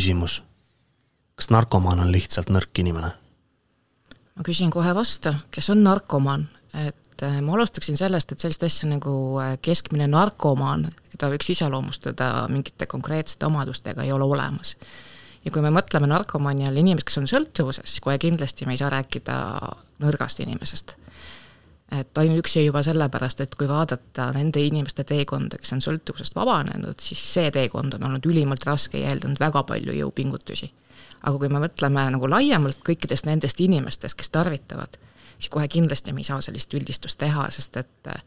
küsimus. kas narkomaan on lihtsalt nõrk inimene? ma küsin kohe vastu, kes on narkomaan, et äh, ma alustaksin sellest, et sellist asja nagu äh, keskmine narkomaan, keda võiks iseloomustada mingite konkreetsete omadustega, ei ole olemas. ja kui me mõtleme narkomaani all inimest, kes on sõltuvuses, siis kohe kindlasti me ei saa rääkida nõrgast inimesest et ainuüksi juba sellepärast, et kui vaadata nende inimeste teekonda, kes on sõltuvusest vabanenud, siis see teekond on olnud ülimalt raske ja eeldanud väga palju jõupingutusi. aga kui me mõtleme nagu laiemalt kõikidest nendest inimestest, kes tarvitavad, siis kohe kindlasti me ei saa sellist üldistust teha, sest et äh,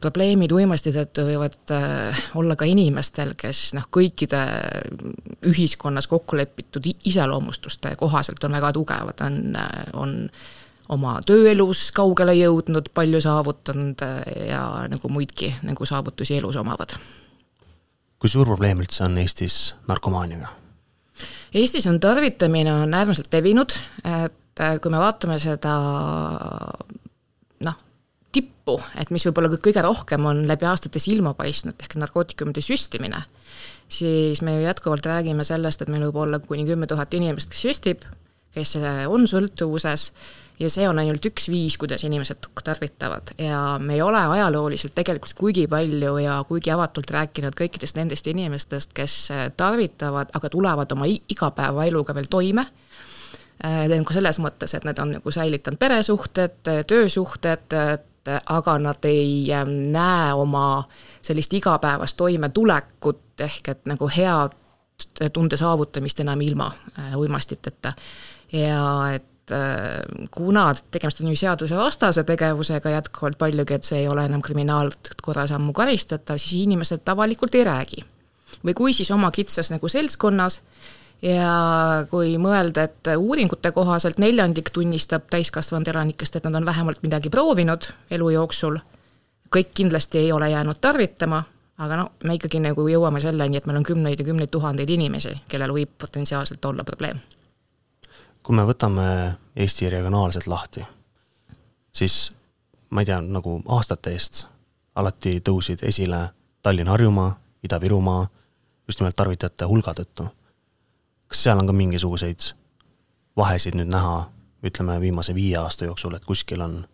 probleemid uimasti tõttu võivad äh, olla ka inimestel, kes noh, kõikide ühiskonnas kokku lepitud iseloomustuste kohaselt on väga tugevad, on, on oma tööelus kaugele jõudnud, palju saavutanud äh, ja nagu muidki nagu saavutusi elus omavad. kui suur probleem üldse on Eestis narkomaaniaga? Eestis on tarvitamine on äärmiselt levinud, et äh, kui me vaatame seda noh, tippu, et mis võib-olla kõige rohkem on läbi aastate silma paistnud, ehk narkootikumide süstimine, siis me ju jätkuvalt räägime sellest, et meil võib olla kuni kümme tuhat inimest, kes süstib, kes on sõltuvuses ja see on ainult üks viis, kuidas inimesed tarvitavad ja me ei ole ajalooliselt tegelikult kuigi palju ja kuigi avatult rääkinud kõikidest nendest inimestest, kes tarvitavad, aga tulevad oma igapäevaeluga veel toime äh, nagu selles mõttes, et nad on nagu säilitanud peresuhted, töösuhted, aga nad ei ähm, näe oma sellist igapäevast toimetulekut ehk et nagu head tunde saavutamist enam ilma äh, uimastiteta. ja et Äh, kuna tegemist on ju seadusevastase tegevusega jätkuvalt paljugi, et see ei ole enam kriminaalkorras ammu karistatav, siis inimesed avalikult ei räägi. või kui, siis oma kitsas nagu seltskonnas ja kui mõelda, et uuringute kohaselt neljandik tunnistab täiskasvanud elanikest, et nad on vähemalt midagi proovinud elu jooksul, kõik kindlasti ei ole jäänud tarvitama, aga no me ikkagi nagu jõuame selleni, et meil on kümneid ja kümneid tuhandeid inimesi, kellel võib potentsiaalselt olla probleem kui me võtame Eesti regionaalselt lahti, siis ma ei tea, nagu aastate eest alati tõusid esile Tallinn-Harjumaa, Ida-Virumaa just nimelt tarvitajate hulga tõttu. kas seal on ka mingisuguseid vahesid nüüd näha, ütleme viimase viie aasta jooksul, et kuskil on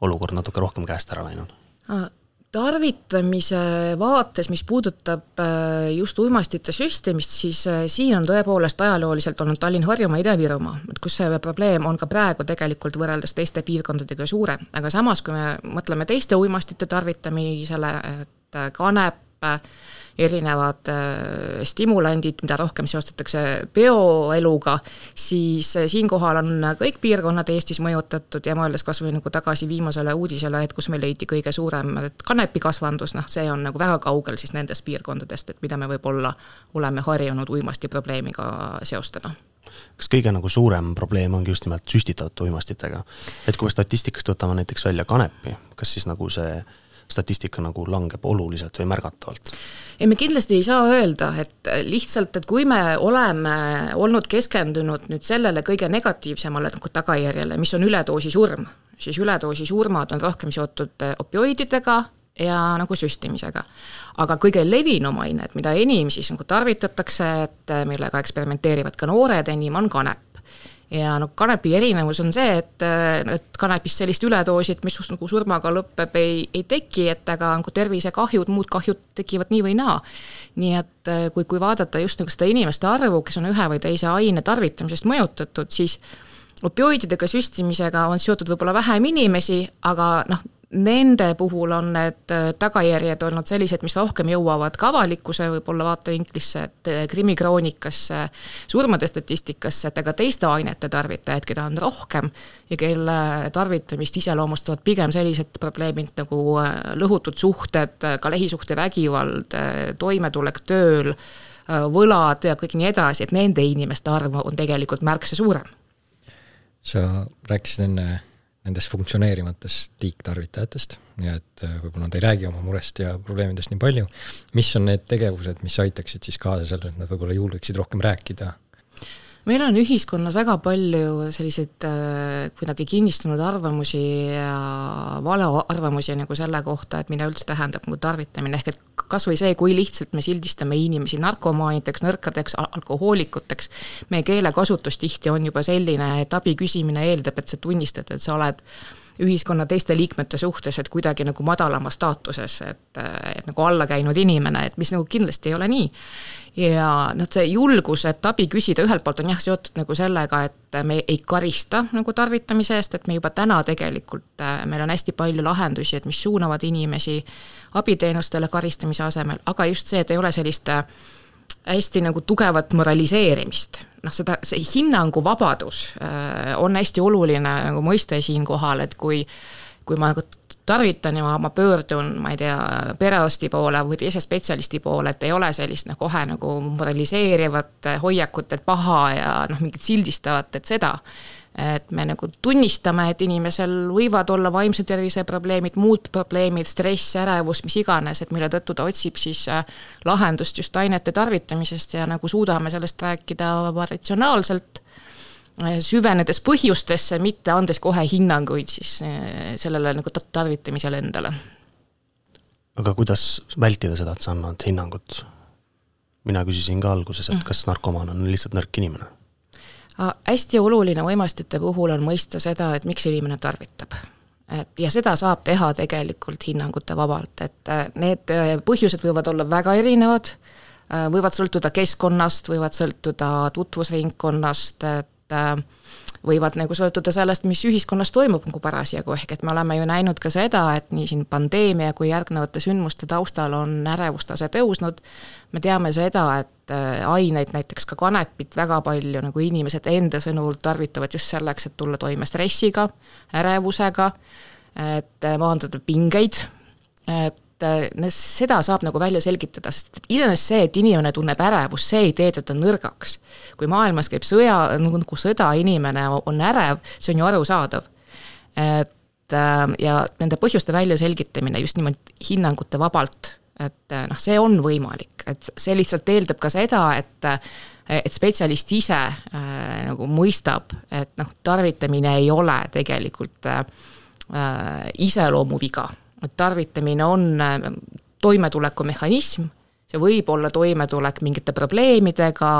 olukord natuke rohkem käest ära läinud? Tarvitamise vaates, mis puudutab äh, just uimastite süstimist, siis äh, siin on tõepoolest ajalooliselt olnud Tallinn, Harjumaa, Ida-Virumaa, et kus see probleem on ka praegu tegelikult võrreldes teiste piirkondadega suurem, aga samas, kui me mõtleme teiste uimastite tarvitamisele, et äh, kanep, erinevad äh, stimulandid, mida rohkem seostatakse bioeluga, siis äh, siinkohal on kõik piirkonnad Eestis mõjutatud ja mõeldes kas või nagu tagasi viimasele uudisele, et kus meil leiti kõige suurem kanepikasvandus, noh, see on nagu väga kaugel siis nendest piirkondadest, et mida me võib-olla oleme harjunud uimasti probleemiga seostama kas kõige nagu suurem probleem ongi just nimelt süstitavate uimastitega? et kui me statistikast võtame näiteks välja kanepi, kas siis nagu see statistika nagu langeb oluliselt või märgatavalt? ei, me kindlasti ei saa öelda, et lihtsalt, et kui me oleme olnud keskendunud nüüd sellele kõige negatiivsemale nagu tagajärjele, mis on üledoosi surm, siis üledoosi surmad on rohkem seotud opioididega ja nagu süstimisega. aga kõige levinum ained, mida enim siis nagu tarvitatakse, et millega eksperimenteerivad ka noored enim, on kanep ja noh, kanepi erinevus on see, et, et kanepist sellist üledoosit, mis just nagu surmaga lõpeb, ei, ei teki, et aga nagu tervisekahjud, muud kahjud tekivad nii või naa. nii et kui, kui vaadata just nagu seda inimeste arvu, kes on ühe või teise aine tarvitamisest mõjutatud, siis opioididega süstimisega on seotud võib-olla vähem inimesi, aga noh, nende puhul on need äh, tagajärjed olnud sellised, mis rohkem jõuavad ka avalikkuse võib-olla vaatevinklisse, et äh, krimikroonikasse, surmade statistikasse, et aga teiste ainete tarvitajaid, keda on rohkem ja kelle tarvitamist iseloomustavad pigem sellised probleemid nagu äh, lõhutud suhted, ka lähisuhtevägivald, toimetulek tööl, võlad ja kõik nii edasi, et nende inimeste arv on tegelikult märksa suurem. sa rääkisid enne nendest funktsioneerivatest liigtarvitajatest ja et äh, võib-olla nad ei räägi oma murest ja probleemidest nii palju. mis on need tegevused, mis aitaksid siis kaasa sellele, et nad võib-olla julgeksid rohkem rääkida? Meil on ühiskonnas väga palju selliseid äh, kuidagi kinnistunud arvamusi ja valearvamusi nagu selle kohta, et mida üldse tähendab nagu tarvitamine, ehk et kas või see, kui lihtsalt me sildistame inimesi narkomaanideks, nõrkadeks, alkohoolikuteks, meie keelekasutus tihti on juba selline, et abi küsimine eeldab, et sa tunnistad, et sa oled ühiskonna teiste liikmete suhtes, et kuidagi nagu madalamas staatuses, et, et nagu alla käinud inimene, et mis nagu kindlasti ei ole nii. Ja noh, see julgus, et abi küsida ühelt poolt on jah, seotud nagu sellega, et me ei karista nagu tarvitamise eest, et me juba täna tegelikult, meil on hästi palju lahendusi, et mis suunavad inimesi abiteenustele karistamise asemel, aga just see, et ei ole sellist äh, hästi nagu tugevat moraliseerimist. noh, seda, see hinnanguvabadus äh, on hästi oluline nagu mõiste siinkohal, et kui kui ma nagu tarvitan ja ma, ma pöördun, ma ei tea, perearsti poole või teise spetsialisti poole, et ei ole sellist noh, kohe nagu moraliseerivat hoiakut, et paha ja noh, mingit sildistavat, et seda. Et me nagu tunnistame, et inimesel võivad olla vaimse tervise probleemid, muud probleemid, stress, ärevus, mis iganes, et mille tõttu ta otsib siis äh, lahendust just ainete tarvitamisest ja nagu suudame sellest rääkida ratsionaalselt süvenedes põhjustesse, mitte andes kohe hinnanguid siis eh, sellele nagu tarvitamisele endale. aga kuidas vältida seda, et sa annad hinnangut? mina küsisin ka alguses, et kas narkomaan on lihtsalt nõrk inimene? Hästi oluline uimastite puhul on mõista seda, et miks inimene tarvitab. et ja seda saab teha tegelikult hinnangute vabalt, et eh, need eh, põhjused võivad olla väga erinevad, võivad sõltuda keskkonnast, võivad sõltuda tutvusringkonnast, et äh, võivad nagu sõltuda sellest, mis ühiskonnas toimub nagu parasjagu, ehk et me oleme ju näinud ka seda, et nii siin pandeemia kui järgnevate sündmuste taustal on ärevustase tõusnud, me teame seda, et äh, aineid, näiteks ka kanepit, väga palju nagu inimesed enda sõnul tarvitavad just selleks, et tulla toime stressiga, ärevusega, et äh, maandada pingeid, et seda saab nagu välja selgitada, sest iseenesest see, et inimene tunneb ärevust, see ei tee teda nõrgaks. kui maailmas käib sõja, nagu, nagu sõda, inimene on ärev, see on ju arusaadav. et äh, ja nende põhjuste väljaselgitamine just nimelt hinnangute vabalt, et äh, noh, see on võimalik, et see lihtsalt eeldab ka seda, et äh, et spetsialist ise äh, nagu mõistab, et noh, tarvitamine ei ole tegelikult äh, iseloomuviga tarvitamine on äh, toimetulekumehhanism, see võib olla toimetulek mingite probleemidega,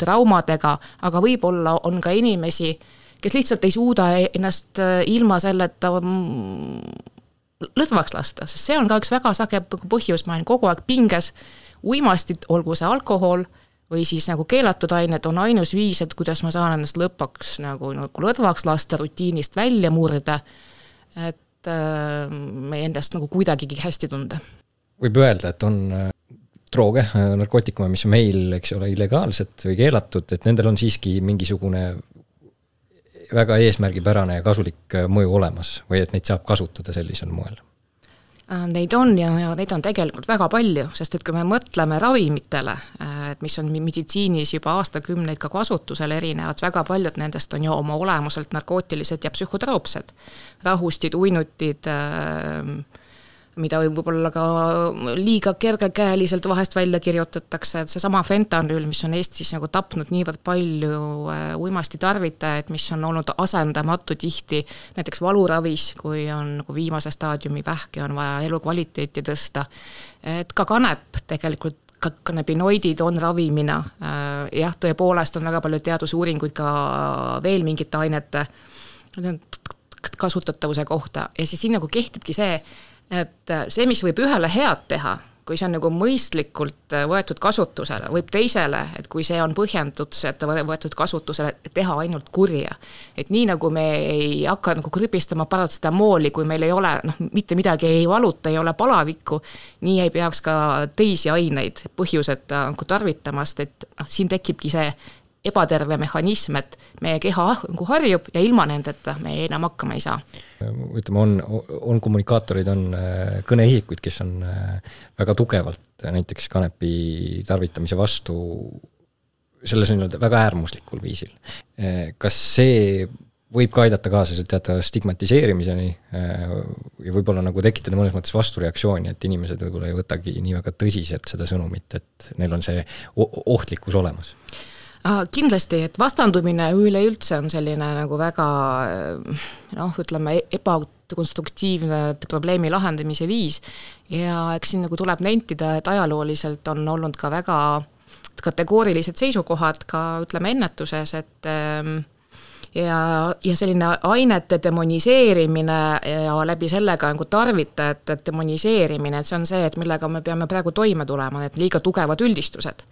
traumadega, aga võib-olla on ka inimesi, kes lihtsalt ei suuda ennast äh, ilma selleta mm, lõdvaks lasta, sest see on ka üks väga sage põhjus, ma olen kogu aeg pinges, uimastid, olgu see alkohol või siis nagu keelatud ained on ainus viis, et kuidas ma saan ennast lõpuks nagu, nagu lõdvaks lasta, rutiinist välja murda, et Äh, meie endast nagu kuidagigi hästi tunda. võib öelda, et on äh, drooge, äh, narkootikume, mis on meil, eks ole, illegaalsed või keelatud, et nendel on siiski mingisugune väga eesmärgipärane ja kasulik mõju olemas või et neid saab kasutada sellisel moel neid on ja, ja neid on tegelikult väga palju, sest et kui me mõtleme ravimitele, äh, et mis on meditsiinis juba aastakümneid ka kasutusel erinevad, väga paljud nendest on ju oma olemuselt narkootilised ja psühhotroopsed. rahustid, uinutid äh,, mida võib-olla ka liiga kergekäeliselt vahest välja kirjutatakse, et seesama fentanüül, mis on Eestis nagu tapnud niivõrd palju äh, uimastitarvitajaid, mis on olnud asendamatu tihti näiteks valuravis, kui on nagu viimase staadiumi vähk ja on vaja elukvaliteeti tõsta, et ka kanep tegelikult ka kanabinoidid on ravimina, äh, jah, tõepoolest on väga palju teadusuuringuid ka veel mingite ainete kasutatavuse kohta. Ja siis siin nagu kehtibki see, et äh, see, mis võib ühele head teha, kui see on nagu mõistlikult äh, võetud kasutusele, võib teisele, et kui see on põhjenduseta võetud kasutusele, teha ainult kurja. et nii, nagu me ei hakka nagu krüpistama paratsetamooli, kui meil ei ole noh, mitte midagi ei valuta, ei ole palavikku, nii ei peaks ka teisi aineid põhjuseta nagu tarvitamast, et noh, siin tekibki see ebaterve mehhanism, et meie keha nagu harjub ja ilma nendeta me enam hakkama ei saa. ütleme, on, on kommunikaatorid, on äh, kõneisikuid, kes on äh, väga tugevalt näiteks kanepi tarvitamise vastu selles nii-öelda väga äärmuslikul viisil. Äh, kas see võib ka aidata kaasa teatava stigmatiseerimiseni ja võib-olla nagu tekitada mõnes mõttes vastureaktsiooni, et inimesed võib-olla ei võtagi nii väga tõsiselt seda sõnumit, et neil on see ohtlikkus olemas kindlasti, et vastandumine üleüldse on selline nagu väga noh, ütleme ebakonstruktiivne probleemi lahendamise viis ja eks siin nagu tuleb nentida, et ajalooliselt on olnud ka väga kategoorilised seisukohad ka ütleme ennetuses, et ähm, ja, ja selline ainete demoniseerimine ja läbi selle ka nagu tarvitajate demoniseerimine, et see on see, et millega me peame praegu toime tulema, need liiga tugevad üldistused.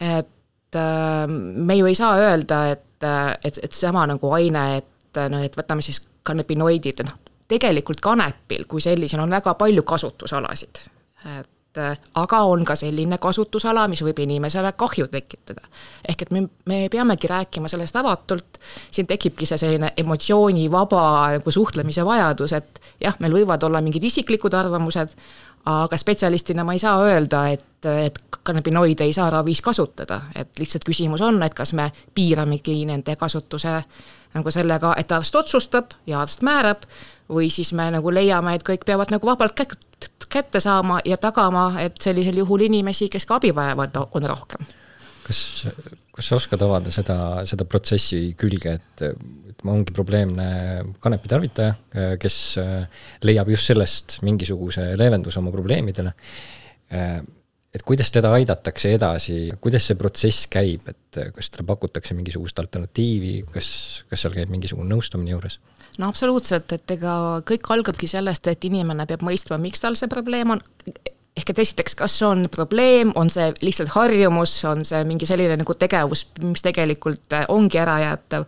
et et äh, me ju ei saa öelda, et, äh, et, et seesama nagu aine, et noh, et võtame siis kanepinoidid, noh, tegelikult kanepil kui sellisel on väga palju kasutusalasid. et aga on ka selline kasutusala, mis võib inimesele kahju tekitada. ehk et me, me peamegi rääkima sellest avatult, siin tekibki see selline emotsioonivaba nagu suhtlemise vajadus, et jah, meil võivad olla mingid isiklikud arvamused, aga spetsialistina ma ei saa öelda, et, et kannabinoide ei saa ravis kasutada, et lihtsalt küsimus on, et kas me piiramegi nende kasutuse nagu sellega, et arst otsustab ja arst määrab, või siis me nagu leiame, et kõik peavad nagu vabalt kätte saama ja tagama, et sellisel juhul inimesi, kes ka abi vajavad, on rohkem. kas, kas sa oskad avada seda, seda protsessi külge, et ütleme, ongi probleemne kanepi tarvitaja, kes leiab just sellest mingisuguse leevenduse oma probleemidele et kuidas teda aidatakse edasi, kuidas see protsess käib, et kas talle pakutakse mingisugust alternatiivi, kas, kas seal käib mingisugune nõustamine juures? no absoluutselt, et ega kõik algabki sellest, et inimene peab mõistma, miks tal see probleem on, ehk et esiteks, kas on probleem, on see lihtsalt harjumus, on see mingi selline nagu tegevus, mis tegelikult ongi ärajäetav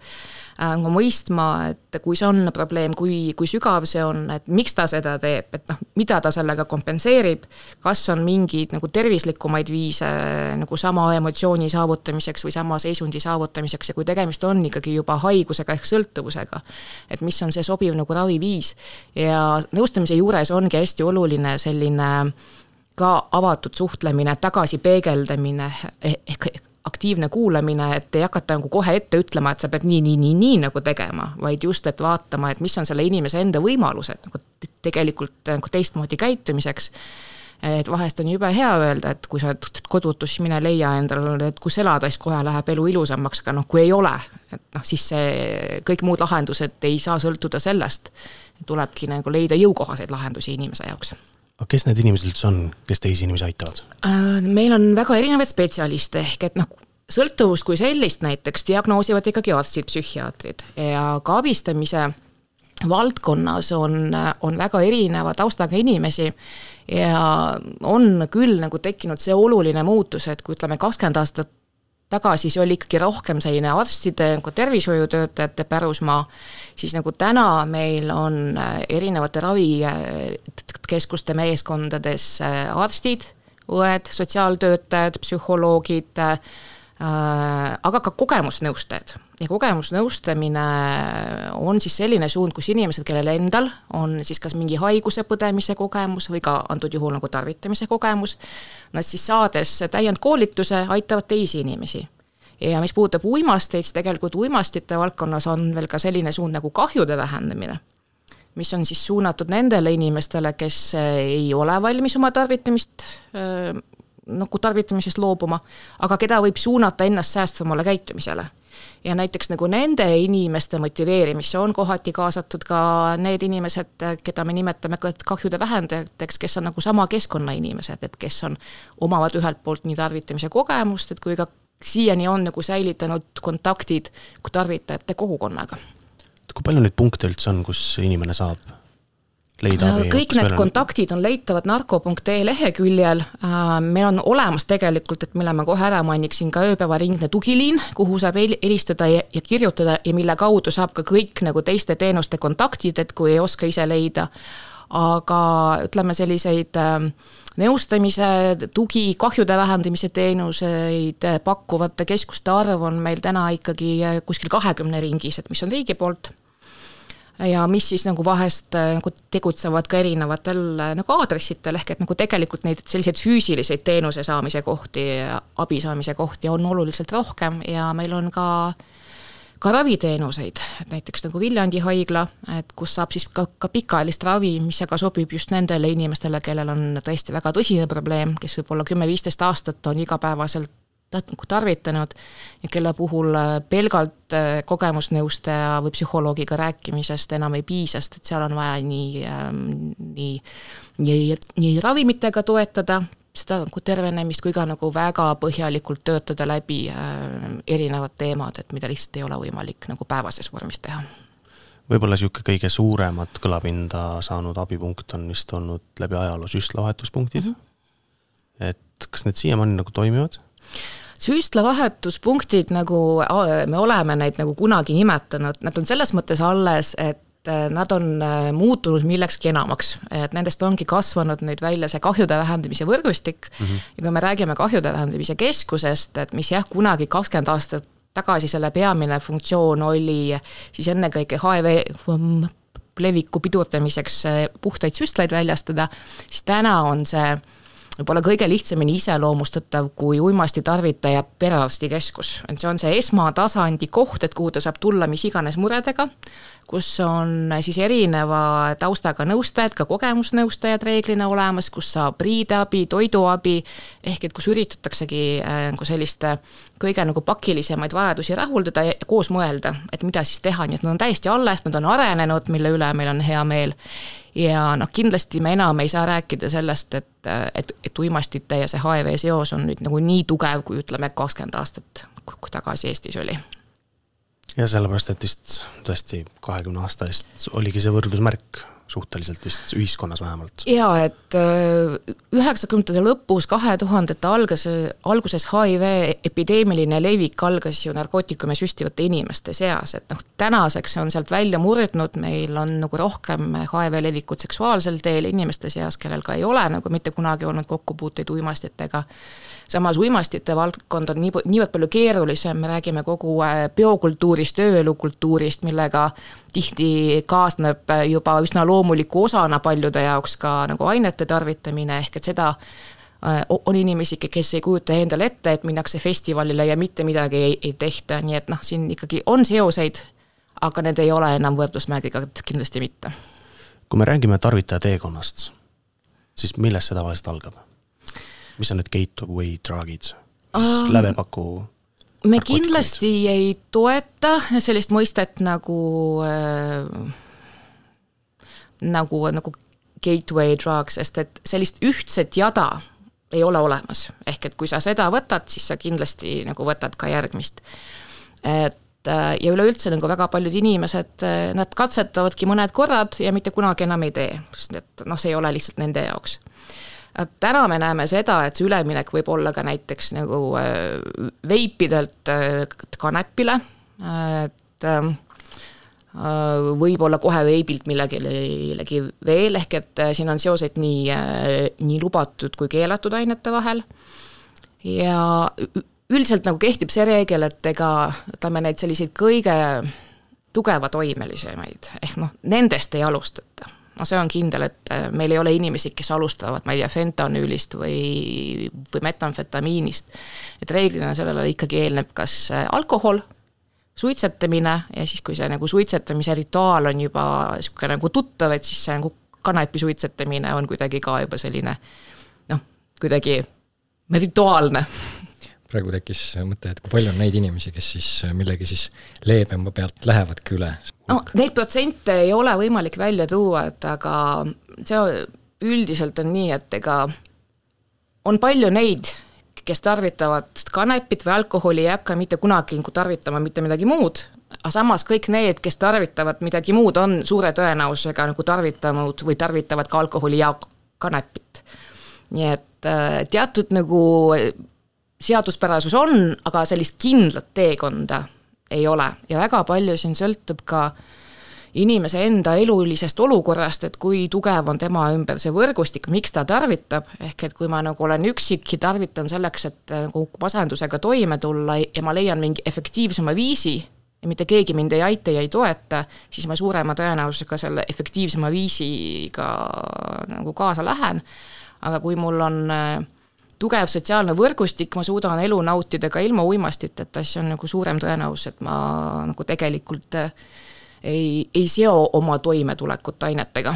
Äh, nagu mõistma, et kui see on probleem, kui, kui sügav see on, et miks ta seda teeb, et noh, mida ta sellega kompenseerib, kas on mingeid nagu tervislikumaid viise nagu sama emotsiooni saavutamiseks või sama seisundi saavutamiseks ja kui tegemist on ikkagi juba haigusega ehk sõltuvusega, et mis on see sobiv nagu raviviis. ja nõustamise juures ongi hästi oluline selline ka avatud suhtlemine, tagasipeegeldamine ehk aktiivne kuulamine, et ei hakata nagu kohe ette ütlema, et sa pead nii, nii, nii, nii nagu tegema, vaid just, et vaatama, et mis on selle inimese enda võimalused nagu tegelikult nagu teistmoodi käitumiseks. et vahest on jube hea öelda, et kui sa oled kodutu, siis mine leia endale, et kus elada, siis kohe läheb elu ilusamaks, aga noh, kui ei ole, et noh, siis see, kõik muud lahendused ei saa sõltuda sellest. tulebki nagu leida jõukohaseid lahendusi inimese jaoks aga kes need inimesed üldse on, kes teisi inimesi aitavad? Äh, meil on väga erinevaid spetsialiste, ehk et noh, sõltuvust kui sellist näiteks diagnoosivad ikkagi arstid, psühhiaatrid ja ka abistamise valdkonnas on, on väga erineva taustaga inimesi ja on küll nagu tekkinud see oluline muutus, et kui ütleme, kakskümmend aastat tagasi see oli ikkagi rohkem selline arstide nagu tervishoiutöötajate pärusmaa, siis nagu täna meil on äh, erinevate ravikeskuste meeskondades äh, arstid, õed, sotsiaaltöötajad, psühholoogid äh,, aga ka kogemusnõustajad. Ja kogemusnõustamine on siis selline suund, kus inimesed, kellel endal on siis kas mingi haiguse põdemise kogemus või ka antud juhul nagu tarvitamise kogemus, nad siis saades täiendkoolituse, aitavad teisi inimesi. Ja mis puudutab uimasteid, siis tegelikult uimastite valdkonnas on veel ka selline suund nagu kahjude vähendamine, mis on siis suunatud nendele inimestele, kes ei ole valmis oma tarvitamist nagu tarvitamisest loobuma, aga keda võib suunata ennast säästvamale käitumisele. ja näiteks nagu nende inimeste motiveerimisse on kohati kaasatud ka need inimesed, keda me nimetame kahjude vähendajateks, kes on nagu sama keskkonna inimesed, et kes on, omavad ühelt poolt nii tarvitamise kogemust, et kui ka siiani on nagu säilitanud kontaktid tarvitajate kogukonnaga. kui palju neid punkte üldse on, kus inimene saab leida abi? kõik need on... kontaktid on leitavad narko.ee leheküljel, äh, meil on olemas tegelikult, et mille ma kohe ära mainiksin, ka ööpäevaringne tugiliin, kuhu saab helistada ja, ja kirjutada ja mille kaudu saab ka kõik nagu teiste teenuste kontaktid, et kui ei oska ise leida. aga ütleme, selliseid äh, nõustamise, tugi, kahjude vähendamise teenuseid pakkuvate keskuste arv on meil täna ikkagi kuskil kahekümne ringis, et mis on riigi poolt ja mis siis nagu vahest nagu tegutsevad ka erinevatel nagu aadressitel, ehk et nagu tegelikult neid selliseid füüsiliseid teenuse saamise kohti, abi saamise kohti on oluliselt rohkem ja meil on ka äh, ka raviteenuseid, et näiteks nagu Viljandi haigla, et kus saab siis ka, ka pikaajalist ravi, mis aga sobib just nendele inimestele, kellel on tõesti väga tõsine probleem, kes võib-olla kümme-viisteist aastat on igapäevaselt tarvitanud ja kelle puhul äh, pelgalt äh, kogemusnõustaja või psühholoogiga rääkimisest enam ei piisa, sest et seal on vaja nii, ähm, nii, nii, nii ravimitega toetada, seda nagu tervenemist kui ka nagu väga põhjalikult töötada läbi äh, erinevad teemad, et mida lihtsalt ei ole võimalik nagu päevases vormis teha. võib-olla niisugune kõige suuremat kõlapinda saanud abipunkt on vist olnud läbi ajaloo süstlavahetuspunktid mm. -hmm. et kas need siiamaani nagu toimivad? Süstlavahetuspunktid, nagu me oleme neid nagu kunagi nimetanud, nad on selles mõttes alles, et äh, nad on äh, muutunud millekski enamaks, et nendest ongi kasvanud nüüd välja see kahjude vähendamise võrgustik mm. -hmm. ja kui me räägime kahjude vähendamise keskusest, et mis jah, kunagi kakskümmend aastat tagasi selle peamine funktsioon oli siis ennekõike HIV leviku pidurdamiseks äh, puhtaid süstlaid väljastada, siis täna on see võib-olla kõige lihtsamini iseloomustatav kui uimastitarvitaja perearstikeskus, et see on see esmatasandi koht, et kuhu ta saab tulla mis iganes muredega, kus on siis erineva taustaga nõustajad, ka kogemusnõustajad reeglina olemas, kus saab riideabi, toiduabi, ehk et kus üritataksegi äh, nagu selliste kõige nagu pakilisemaid vajadusi rahuldada ja koos mõelda, et mida siis teha, nii et nad on täiesti alles, nad on arenenud, mille üle meil on hea meel ja noh, kindlasti me enam ei saa rääkida sellest, et, et, et uimastite ja see HIV seos on nüüd nagu nii tugev, kui ütleme, kakskümmend aastat tagasi Eestis oli. ja sellepärast, et vist tõesti kahekümne aasta eest oligi see võrdusmärk suhteliselt vist ühiskonnas vähemalt. jaa, et äh, üheksakümnendate lõpus, kahe tuhandete algas, alguses HIV epideemiline levik algas ju narkootikume süstivate inimeste seas, et noh, tänaseks on sealt välja murdnud, meil on nagu rohkem HIV levikut seksuaalsel teel inimeste seas, kellel ka ei ole nagu mitte kunagi olnud kokkupuuteid uimastitega samas uimastite valdkond on nii, niivõrd palju keerulisem, me räägime kogu äh, biokultuurist, ööelukultuurist, millega tihti kaasneb juba üsna loomuliku osana paljude jaoks ka nagu ainete tarvitamine, ehk et seda äh, on inimesi, kes ei kujuta endale ette, et minnakse festivalile ja mitte midagi ei, ei tehta, nii et noh, siin ikkagi on seoseid, aga need ei ole enam võrdusmärgiga kindlasti mitte. kui me räägime tarvitaja teekonnast, siis millest see tavaliselt algab? mis on need gateway drug'id, mis uh, lävepaku me kindlasti ei toeta sellist mõistet nagu äh, nagu, nagu gateway drug, sest et sellist ühtset jada ei ole olemas, ehk et kui sa seda võtad, siis sa kindlasti nagu võtad ka järgmist. et äh, ja üleüldse nagu väga paljud inimesed, äh, nad katsetavadki mõned korrad ja mitte kunagi enam ei tee, sest et noh, see ei ole lihtsalt nende jaoks. Täna me näeme seda, et see üleminek võib olla ka näiteks nagu äh, veipidelt kanepile, et äh, võib-olla kohe veibilt millegilegi veel, ehk et siin on seoseid nii, nii lubatud kui keelatud ainete vahel ja üldiselt nagu kehtib see reegel, et ega ütleme, neid selliseid kõige tugevatoimelisemaid, ehk noh, nendest ei alustata no see on kindel, et äh, meil ei ole inimesi, kes alustavad, ma ei tea, fentanüülist või, või metamfetamiinist. et reeglina sellele ikkagi eelneb kas äh, alkohol, suitsetamine ja siis, kui see nagu suitsetamise rituaal on juba niisugune nagu tuttav, et siis see nagu kanepi suitsetamine on kuidagi ka juba selline noh, kuidagi rituaalne praegu tekkis mõte, et kui palju on neid inimesi, kes siis millegi siis leebema pealt lähevadki üle? no neid protsente ei ole võimalik välja tuua, et aga see üldiselt on nii, et ega on palju neid, kes tarvitavad kanepit või alkoholi, ei hakka mitte kunagi nagu tarvitama mitte midagi muud, aga samas kõik need, kes tarvitavad midagi muud, on suure tõenäosusega nagu tarvitanud või tarvitavad ka alkoholi ja kanepit. nii et äh, teatud nagu seaduspärasus on, aga sellist kindlat teekonda ei ole ja väga palju siin sõltub ka inimese enda elulisest olukorrast, et kui tugev on tema ümber see võrgustik, miks ta tarvitab, ehk et kui ma nagu olen üksik ja tarvitan selleks, et nagu masendusega toime tulla ja ma leian mingi efektiivsema viisi ja mitte keegi mind ei aita ja ei toeta, siis ma suurema tõenäosusega selle efektiivsema viisiga nagu kaasa lähen. aga kui mul on äh, tugev sotsiaalne võrgustik, ma suudan elu nautida ka ilma uimastiteta, siis on nagu suurem tõenäosus, et ma nagu tegelikult äh, ei, ei seo oma toimetulekut ainetega.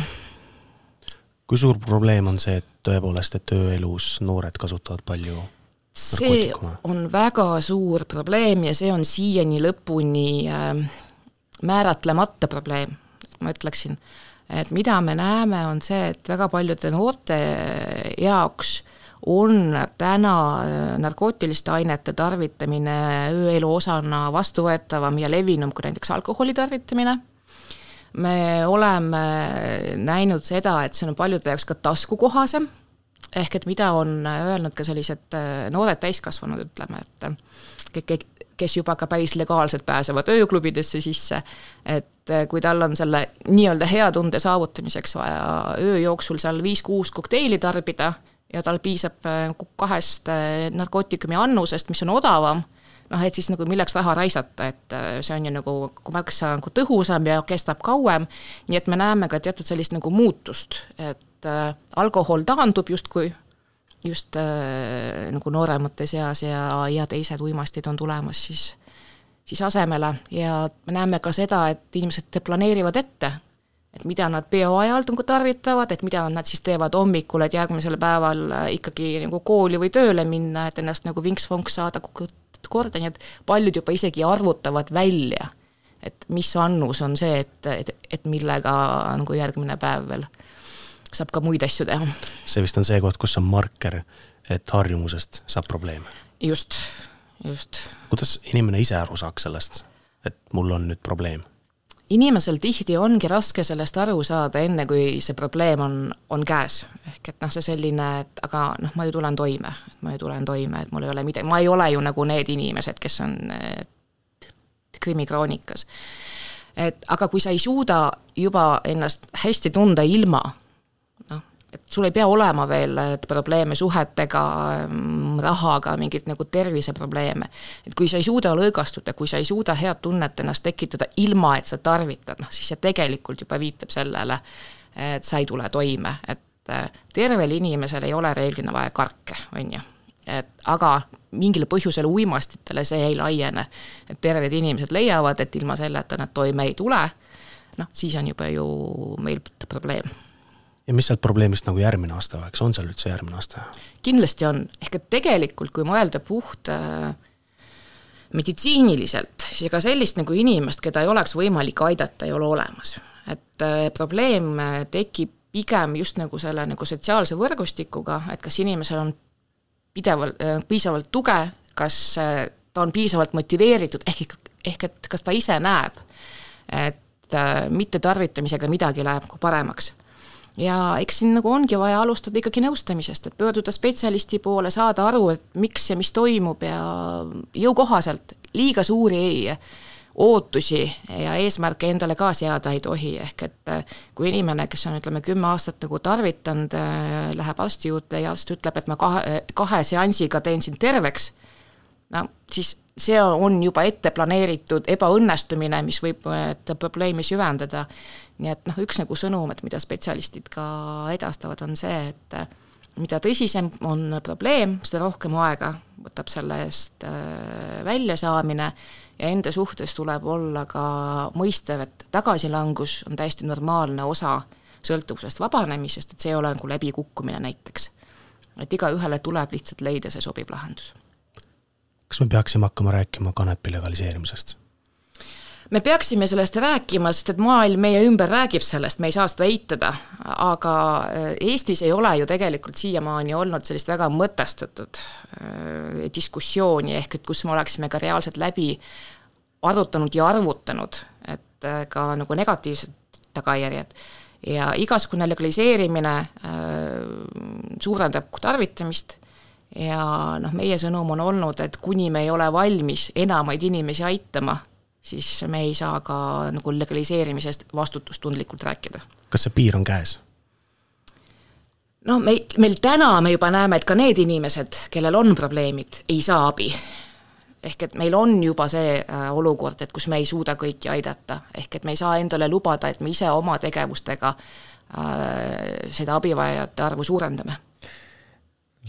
kui suur probleem on see, et tõepoolest, et ööelus noored kasutavad palju see on väga suur probleem ja see on siiani lõpuni äh, määratlemata probleem, ma ütleksin. et mida me näeme, on see, et väga paljude noorte jaoks on täna äh, narkootiliste ainete tarvitamine ööelu osana vastuvõetavam ja levinum kui näiteks alkoholi tarvitamine. Me oleme näinud seda, et see on paljude jaoks ka taskukohasem, ehk et mida on öelnud ka sellised äh, noored täiskasvanud, ütleme, et ke-, kes juba ka päris legaalselt pääsevad ööklubidesse sisse, et äh, kui tal on selle nii-öelda hea tunde saavutamiseks vaja öö jooksul seal viis-kuus kokteili tarbida ja tal piisab äh, kahest narkootikumi annusest, mis on odavam noh, et siis nagu milleks raha raisata, et äh, see on ju nagu märksa nagu tõhusam ja kestab kauem, nii et me näeme ka teatud sellist nagu muutust, et äh, alkohol taandub justkui, just äh, nagu nooremate seas ja, ja teised uimastid on tulemas siis, siis asemele. Ja me näeme ka seda, et inimesed planeerivad ette, et mida nad peo ajal nagu tarvitavad, et mida nad siis teevad hommikul, et järgmisel päeval äh, ikkagi nagu kooli või tööle minna, et ennast nagu vinks-vonks saada korda, nii et paljud juba isegi arvutavad välja, et mis annus on see, et, et, et millega nagu järgmine päev veel saab ka muid asju teha. see vist on see koht, kus on marker, et harjumusest saab probleem. just, just. kuidas inimene ise aru saaks sellest, et mul on nüüd probleem? Inimesel tihti ongi raske sellest aru saada, enne kui see probleem on, on käes. ehk et noh, see selline, et aga noh, ma ju tulen toime, et ma ju tulen toime, et mul ei ole midagi, ma ei ole ju nagu need inimesed, kes on krimikroonikas. et aga kui sa ei suuda juba ennast hästi tunda ilma et sul ei pea olema veel probleeme suhetega, rahaga, mingeid nagu terviseprobleeme. et kui sa ei suuda lõõgastuda, kui sa ei suuda head tunnet ennast tekitada ilma, et sa tarvitad, noh siis see tegelikult juba viitab sellele, et sa ei tule toime, et äh, tervel inimesel ei ole reeglina vaja karke, on ju. et aga mingil põhjusel uimastitele see ei laiene. et terved inimesed leiavad, et ilma selleta nad toime ei tule, noh siis on juba ju meil probleem ja mis sealt probleemist nagu järgmine aasta oleks, on seal üldse järgmine aasta? kindlasti on, ehk et tegelikult, kui mõelda puht äh, meditsiiniliselt, siis ega sellist nagu inimest, keda ei oleks võimalik aidata, ei ole olemas. et äh, probleem äh, tekib pigem just nagu selle nagu sotsiaalse võrgustikuga, et kas inimesel on pidevalt äh,, piisavalt tuge, kas äh, ta on piisavalt motiveeritud, ehk, ehk et kas ta ise näeb, et äh, mittetarvitamisega midagi läheb nagu paremaks ja eks siin nagu ongi vaja alustada ikkagi nõustamisest, et pöörduda spetsialisti poole, saada aru, et miks ja mis toimub ja jõukohaselt, liiga suuri ei, ootusi ja eesmärke endale ka seada ei tohi, ehk et äh, kui inimene, kes on, ütleme, kümme aastat nagu tarvitanud, äh, läheb arsti juurde ja arst ütleb, et ma kahe, kahe seansiga teen sind terveks, no siis see on juba ette planeeritud ebaõnnestumine, mis võib probleemi süvendada nii et noh, üks nagu sõnum, et mida spetsialistid ka edastavad, on see, et äh, mida tõsisem on probleem, seda rohkem aega võtab selle eest äh, väljasaamine ja enda suhtes tuleb olla ka mõistev, et tagasilangus on täiesti normaalne osa sõltuvusest vabanemisest, et see ei ole nagu läbikukkumine näiteks. et igaühele tuleb lihtsalt leida see sobiv lahendus. kas me peaksime hakkama rääkima kanepi legaliseerimisest? Me peaksime sellest rääkima, sest et maailm meie ümber räägib sellest, me ei saa seda eitada, aga äh, Eestis ei ole ju tegelikult siiamaani olnud sellist väga mõtestatud äh, diskussiooni, ehk et kus me oleksime ka reaalselt läbi arutanud ja arvutanud, et äh, ka nagu negatiivsed tagajärjed. ja igasugune legaliseerimine suurendab tarvitamist. Ja noh, meie sõnum on olnud, et kuni me ei ole valmis enamaid inimesi aitama, siis me ei saa ka nagu legaliseerimisest vastutustundlikult rääkida. kas see piir on käes? no me, meil täna me juba näeme, et ka need inimesed, kellel on probleemid, ei saa abi. ehk et meil on juba see äh, olukord, et kus me ei suuda kõiki aidata, ehk et me ei saa endale lubada, et me ise oma tegevustega äh, seda abivajajate arvu suurendame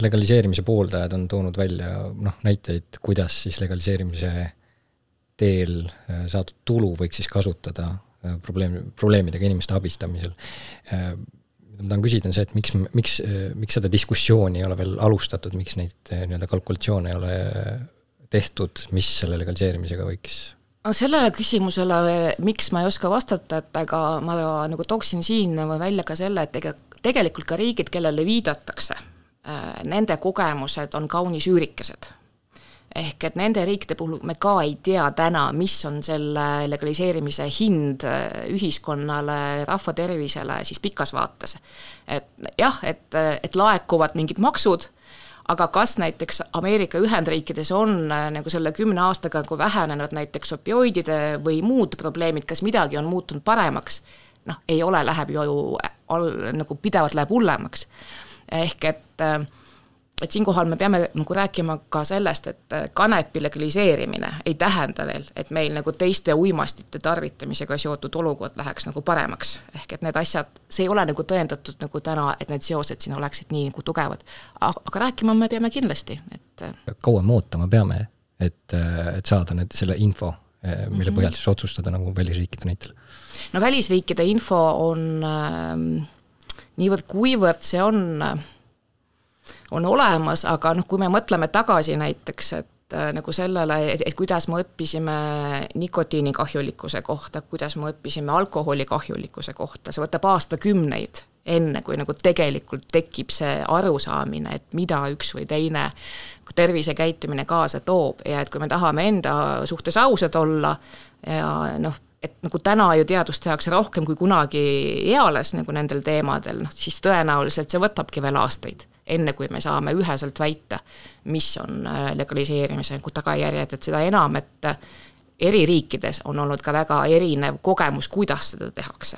legaliseerimise pooldajad on toonud välja noh, näiteid, kuidas siis legaliseerimise teel äh, saadud tulu võiks siis kasutada äh, probleem, probleemidega inimeste abistamisel. Äh, ma tahan küsida, on see, et miks, miks, miks seda diskussiooni ei ole veel alustatud, miks neid nii-öelda kalkulatsioone ei ole tehtud, mis selle legaliseerimisega võiks no sellele küsimusele, miks ma ei oska vastata, et aga ma nagu tooksin siin välja ka selle, et ega tegelikult ka riigid, kellele viidatakse, nende kogemused on kaunis üürikesed. Ehk et nende riikide puhul me ka ei tea täna, mis on selle legaliseerimise hind äh, ühiskonnale, rahva tervisele siis pikas vaates. et jah, et, et laekuvad mingid maksud aga kas näiteks Ameerika Ühendriikides on äh, nagu selle kümne aastaga nagu vähenenud näiteks opioidide või muud probleemid, kas midagi on muutunud paremaks, noh, ei ole, läheb ju all, nagu pidevalt läheb hullemaks. ehk et äh, et siinkohal me peame nagu rääkima ka sellest, et äh, kanepi legaliseerimine ei tähenda veel, et meil nagu teiste uimastite tarvitamisega seotud olukord läheks nagu paremaks. ehk et need asjad, see ei ole nagu tõendatud nagu täna, et need seosed siin oleksid nii nagu tugevad. aga rääkima me peame kindlasti, et äh, kaua me ootama peame, et, äh, et saada need, selle info, mille mm -hmm. põhjal siis otsustada nagu välisriikide näitel? no välisriikide info on äh, niivõrd-kuivõrd see on äh, on olemas, aga noh, kui me mõtleme tagasi näiteks, et äh, nagu sellele, et kuidas me õppisime nikotiini kahjulikkuse kohta, kuidas me õppisime alkoholi kahjulikkuse kohta, see võtab aastakümneid, enne kui nagu tegelikult tekib see arusaamine, et mida üks või teine tervisekäitumine kaasa toob ja et kui me tahame enda suhtes ausad olla ja noh, et nagu täna ju teadust tehakse rohkem kui kunagi eales nagu nendel teemadel, noh siis tõenäoliselt see võtabki veel aastaid enne kui me saame üheselt väita, mis on äh, legaliseerimise tagajärjed, et seda enam, et eri riikides on olnud ka väga erinev kogemus, kuidas seda tehakse